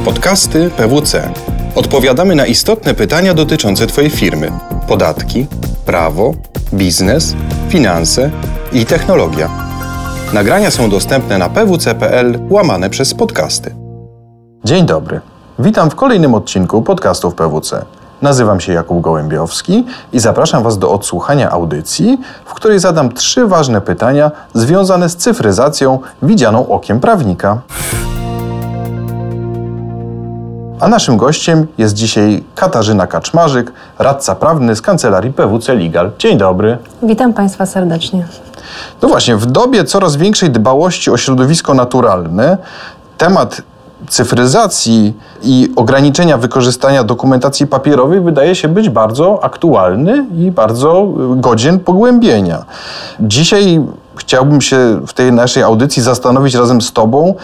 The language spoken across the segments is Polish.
Podcasty PWC. Odpowiadamy na istotne pytania dotyczące Twojej firmy: podatki, prawo, biznes, finanse i technologia. Nagrania są dostępne na pwc.pl łamane przez podcasty. Dzień dobry. Witam w kolejnym odcinku podcastów PWC. Nazywam się Jakub Gołębiowski i zapraszam Was do odsłuchania audycji, w której zadam trzy ważne pytania związane z cyfryzacją widzianą okiem prawnika. A naszym gościem jest dzisiaj Katarzyna Kaczmarzyk, radca prawny z kancelarii PWC Legal. Dzień dobry. Witam Państwa serdecznie. No właśnie, w dobie coraz większej dbałości o środowisko naturalne, temat cyfryzacji i ograniczenia wykorzystania dokumentacji papierowej wydaje się być bardzo aktualny i bardzo godzien pogłębienia. Dzisiaj chciałbym się w tej naszej audycji zastanowić razem z Tobą,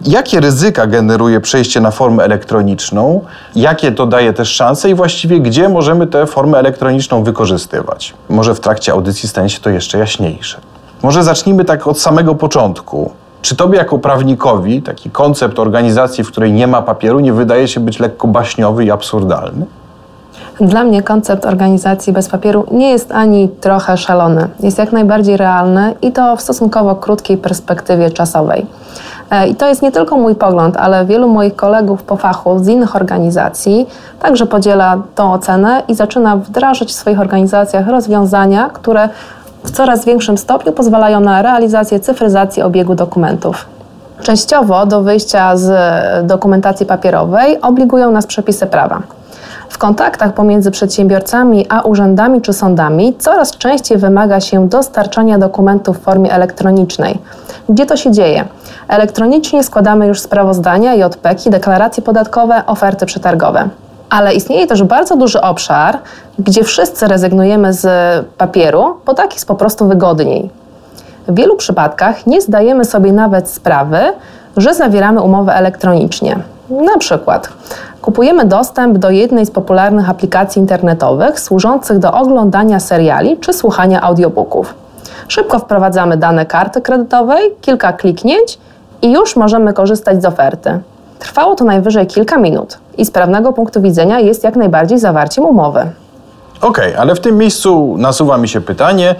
jakie ryzyka generuje przejście na formę elektroniczną, jakie to daje też szanse i właściwie gdzie możemy tę formę elektroniczną wykorzystywać. Może w trakcie audycji stanie się to jeszcze jaśniejsze. Może zacznijmy tak od samego początku. Czy tobie jako prawnikowi taki koncept organizacji, w której nie ma papieru, nie wydaje się być lekko baśniowy i absurdalny? Dla mnie koncept organizacji bez papieru nie jest ani trochę szalony. Jest jak najbardziej realny i to w stosunkowo krótkiej perspektywie czasowej. E, I to jest nie tylko mój pogląd, ale wielu moich kolegów po fachu z innych organizacji także podziela tą ocenę i zaczyna wdrażać w swoich organizacjach rozwiązania, które w coraz większym stopniu pozwalają na realizację cyfryzacji obiegu dokumentów. Częściowo do wyjścia z dokumentacji papierowej obligują nas przepisy prawa. W kontaktach pomiędzy przedsiębiorcami a urzędami czy sądami coraz częściej wymaga się dostarczania dokumentów w formie elektronicznej. Gdzie to się dzieje? Elektronicznie składamy już sprawozdania, JPK, deklaracje podatkowe, oferty przetargowe. Ale istnieje też bardzo duży obszar, gdzie wszyscy rezygnujemy z papieru, bo tak jest po prostu wygodniej. W wielu przypadkach nie zdajemy sobie nawet sprawy, że zawieramy umowę elektronicznie. Na przykład kupujemy dostęp do jednej z popularnych aplikacji internetowych służących do oglądania seriali czy słuchania audiobooków. Szybko wprowadzamy dane karty kredytowej, kilka kliknięć i już możemy korzystać z oferty. Trwało to najwyżej kilka minut i z prawnego punktu widzenia jest jak najbardziej zawarciem umowy. Okej, okay, ale w tym miejscu nasuwa mi się pytanie.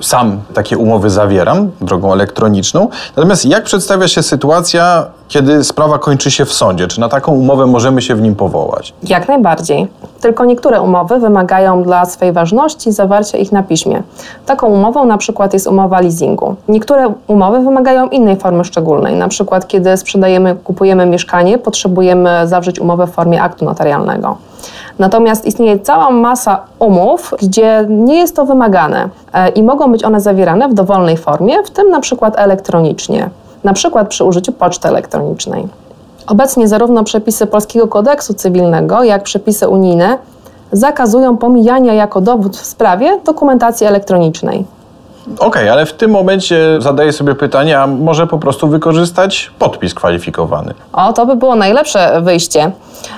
Sam takie umowy zawieram drogą elektroniczną. Natomiast jak przedstawia się sytuacja, kiedy sprawa kończy się w sądzie? Czy na taką umowę możemy się w nim powołać? Jak najbardziej. Tylko niektóre umowy wymagają dla swej ważności zawarcia ich na piśmie. Taką umową na przykład jest umowa leasingu. Niektóre umowy wymagają innej formy szczególnej. Na przykład kiedy sprzedajemy, kupujemy mieszkanie, potrzebujemy zawrzeć umowę w formie aktu notarialnego. Natomiast istnieje cała masa umów, gdzie nie jest to wymagane e, i mogą być one zawierane w dowolnej formie, w tym na przykład elektronicznie, na przykład przy użyciu poczty elektronicznej. Obecnie zarówno przepisy Polskiego Kodeksu Cywilnego, jak przepisy unijne zakazują pomijania jako dowód w sprawie dokumentacji elektronicznej. Okej, okay, ale w tym momencie zadaję sobie pytanie, a może po prostu wykorzystać podpis kwalifikowany? O, to by było najlepsze wyjście.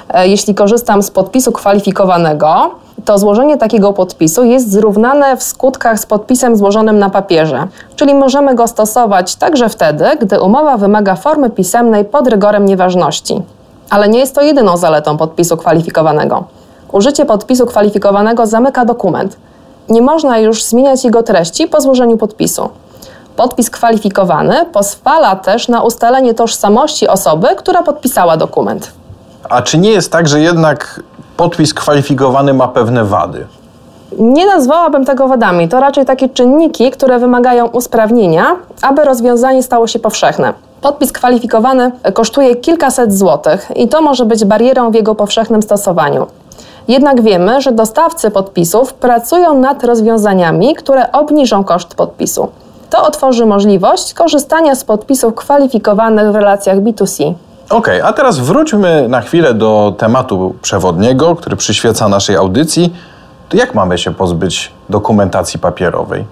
E, jeśli korzystam z podpisu kwalifikowanego, to złożenie takiego podpisu jest zrównane w skutkach z podpisem złożonym na papierze, czyli możemy go stosować także wtedy, gdy umowa wymaga formy pisemnej pod rygorem nieważności. Ale nie jest to jedyną zaletą podpisu kwalifikowanego. Użycie podpisu kwalifikowanego zamyka dokument. Nie można już zmieniać jego treści po złożeniu podpisu. Podpis kwalifikowany pozwala też na ustalenie tożsamości osoby, która podpisała dokument. A czy nie jest tak, że jednak podpis kwalifikowany ma pewne wady? Nie nazwałabym tego wadami. To raczej takie czynniki, które wymagają usprawnienia, aby rozwiązanie stało się powszechne. Podpis kwalifikowany kosztuje kilkaset złotych i to może być barierą w jego powszechnym stosowaniu. Jednak wiemy, że dostawcy podpisów pracują nad rozwiązaniami, które obniżą koszt podpisu. To otworzy możliwość korzystania z podpisów kwalifikowanych w relacjach B2C. Okej, okay, a teraz wróćmy na chwilę do tematu przewodniego, który przyświeca naszej audycji. To jak mamy się pozbyć dokumentacji papierowej?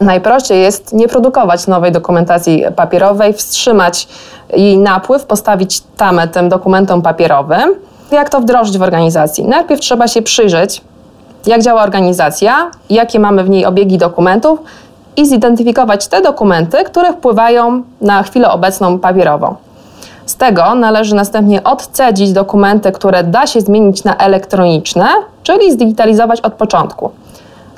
Najprościej jest nie produkować nowej dokumentacji papierowej, wstrzymać jej napływ, postawić tamę tym dokumentom papierowym. Jak to wdrożyć w organizacji? Najpierw trzeba się przyjrzeć, jak działa organizacja, jakie mamy w niej obiegi dokumentów i zidentyfikować te dokumenty, które wpływają na chwilę obecną papierowo. Z tego należy następnie odcedzić dokumenty, które da się zmienić na elektroniczne, czyli zdigitalizować od początku.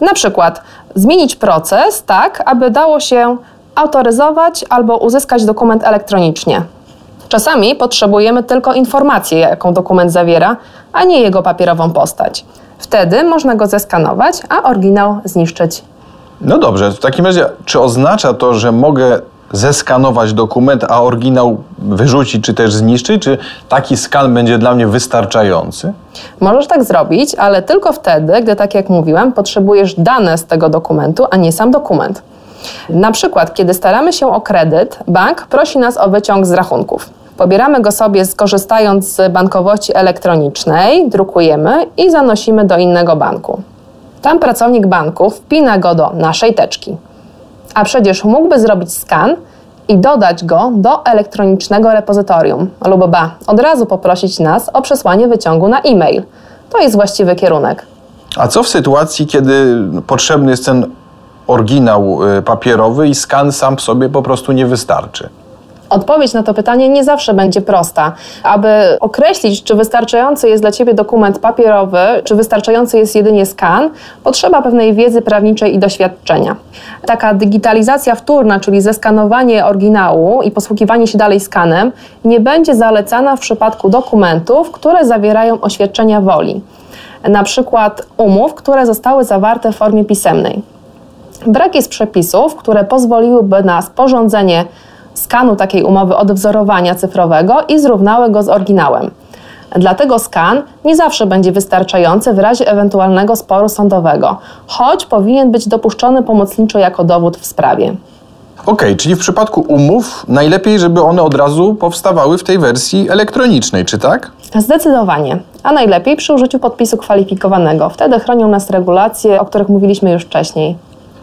Na przykład zmienić proces tak, aby dało się autoryzować albo uzyskać dokument elektronicznie. Czasami potrzebujemy tylko informację, jaką dokument zawiera, a nie jego papierową postać. Wtedy można go zeskanować, a oryginał zniszczyć. No dobrze, w takim razie, czy oznacza to, że mogę zeskanować dokument, a oryginał wyrzucić czy też zniszczyć? Czy taki skan będzie dla mnie wystarczający? Możesz tak zrobić, ale tylko wtedy, gdy, tak jak mówiłem, potrzebujesz dane z tego dokumentu, a nie sam dokument. Na przykład, kiedy staramy się o kredyt, bank prosi nas o wyciąg z rachunków. Pobieramy go sobie skorzystając z bankowości elektronicznej, drukujemy i zanosimy do innego banku. Tam pracownik banku wpina go do naszej teczki. A przecież mógłby zrobić skan i dodać go do elektronicznego repozytorium, lub ba, od razu poprosić nas o przesłanie wyciągu na e-mail. To jest właściwy kierunek. A co w sytuacji, kiedy potrzebny jest ten oryginał y, papierowy i skan sam w sobie po prostu nie wystarczy? Odpowiedź na to pytanie nie zawsze będzie prosta. Aby określić, czy wystarczający jest dla Ciebie dokument papierowy, czy wystarczający jest jedynie skan, potrzeba pewnej wiedzy prawniczej i doświadczenia. Taka digitalizacja wtórna, czyli zeskanowanie oryginału i posługiwanie się dalej skanem, nie będzie zalecana w przypadku dokumentów, które zawierają oświadczenia woli. Na przykład umów, które zostały zawarte w formie pisemnej. Brak jest przepisów, które pozwoliłyby na sporządzenie skanu takiej umowy odwzorowania cyfrowego i zrównały go z oryginałem. Dlatego skan nie zawsze będzie wystarczający w razie ewentualnego sporu sądowego, choć powinien być dopuszczony pomocniczo jako dowód w sprawie. OK, czyli w przypadku umów najlepiej, żeby one od razu powstawały w tej wersji elektronicznej, czy tak? Zdecydowanie, a najlepiej przy użyciu podpisu kwalifikowanego. Wtedy chronią nas regulacje, o których mówiliśmy już wcześniej.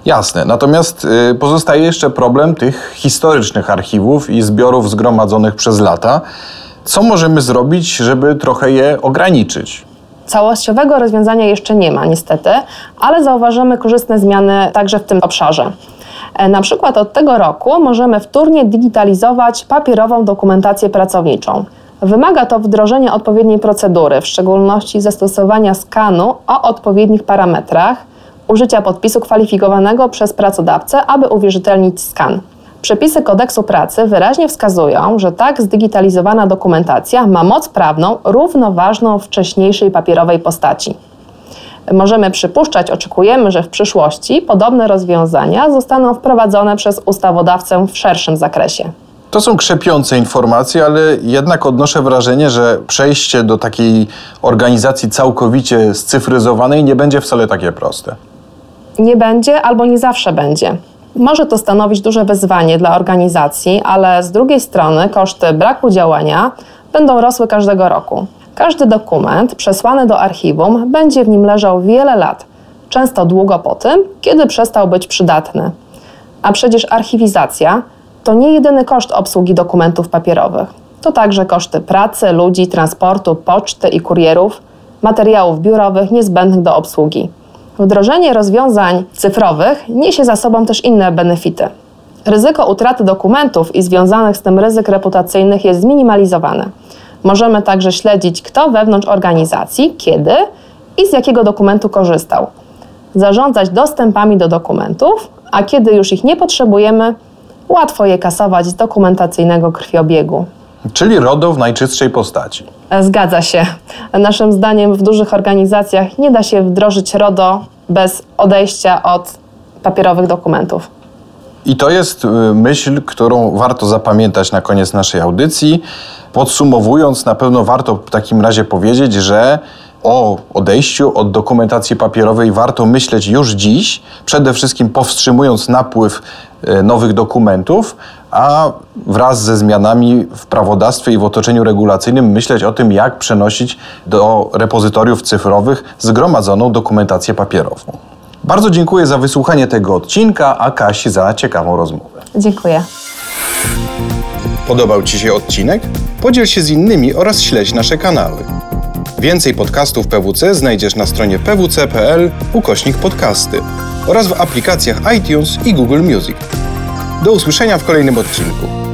Jasne. Natomiast y, pozostaje jeszcze problem tych historycznych archiwów i zbiorów zgromadzonych przez lata. Co możemy zrobić, żeby trochę je ograniczyć? Całościowego rozwiązania jeszcze nie ma, niestety, ale zauważymy korzystne zmiany także w tym obszarze. E, na przykład od tego roku możemy wtórnie digitalizować papierową dokumentację pracowniczą. Wymaga to wdrożenia odpowiedniej procedury, w szczególności zastosowania skanu o odpowiednich parametrach, użycia podpisu kwalifikowanego przez pracodawcę, aby uwierzytelnić skan. Przepisy kodeksu pracy wyraźnie wskazują, że tak zdigitalizowana dokumentacja ma moc prawną równoważną wcześniejszej papierowej postaci. Możemy przypuszczać, oczekujemy, że w przyszłości podobne rozwiązania zostaną wprowadzone przez ustawodawcę w szerszym zakresie. To są krzepiące informacje, ale jednak odnoszę wrażenie, że przejście do takiej organizacji całkowicie scyfryzowanej nie będzie wcale takie proste nie będzie albo nie zawsze będzie. Może to stanowić duże wyzwanie dla organizacji, ale z drugiej strony koszty braku działania będą rosły każdego roku. Każdy dokument przesłany do archiwum będzie w nim leżał wiele lat, często długo po tym, kiedy przestał być przydatny. A przecież archiwizacja to nie jedyny koszt obsługi dokumentów papierowych. To także koszty pracy, ludzi, transportu, poczty i kurierów, materiałów biurowych niezbędnych do obsługi. Wdrożenie rozwiązań cyfrowych niesie za sobą też inne benefity. Ryzyko utraty dokumentów i związanych z tym ryzyk reputacyjnych jest zminimalizowane. Możemy także śledzić, kto wewnątrz organizacji, kiedy i z jakiego dokumentu korzystał. Zarządzać dostępami do dokumentów, a kiedy już ich nie potrzebujemy, łatwo je kasować z dokumentacyjnego krwiobiegu. Czyli RODO w najczystszej postaci. Zgadza się. Naszym zdaniem w dużych organizacjach nie da się wdrożyć RODO bez odejścia od papierowych dokumentów. I to jest y, myśl, którą warto zapamiętać na koniec naszej audycji. Podsumowując, na pewno warto w takim razie powiedzieć, że o odejściu od dokumentacji papierowej warto myśleć już dziś, przede wszystkim powstrzymując napływ y, nowych dokumentów, a wraz ze zmianami w prawodawstwie i w otoczeniu regulacyjnym myśleć o tym, jak przenosić do repozytoriów cyfrowych zgromadzoną dokumentację papierową. Bardzo dziękuję za wysłuchanie tego odcinka, a Kasi za ciekawą rozmowę. Dziękuję. Podobał Ci się odcinek? Podziel się z innymi oraz śledź nasze kanały. Więcej podcastów PWC znajdziesz na stronie pwc.pl ukośnik podcasty oraz w aplikacjach iTunes i Google Music. Do usłyszenia w kolejnym odcinku.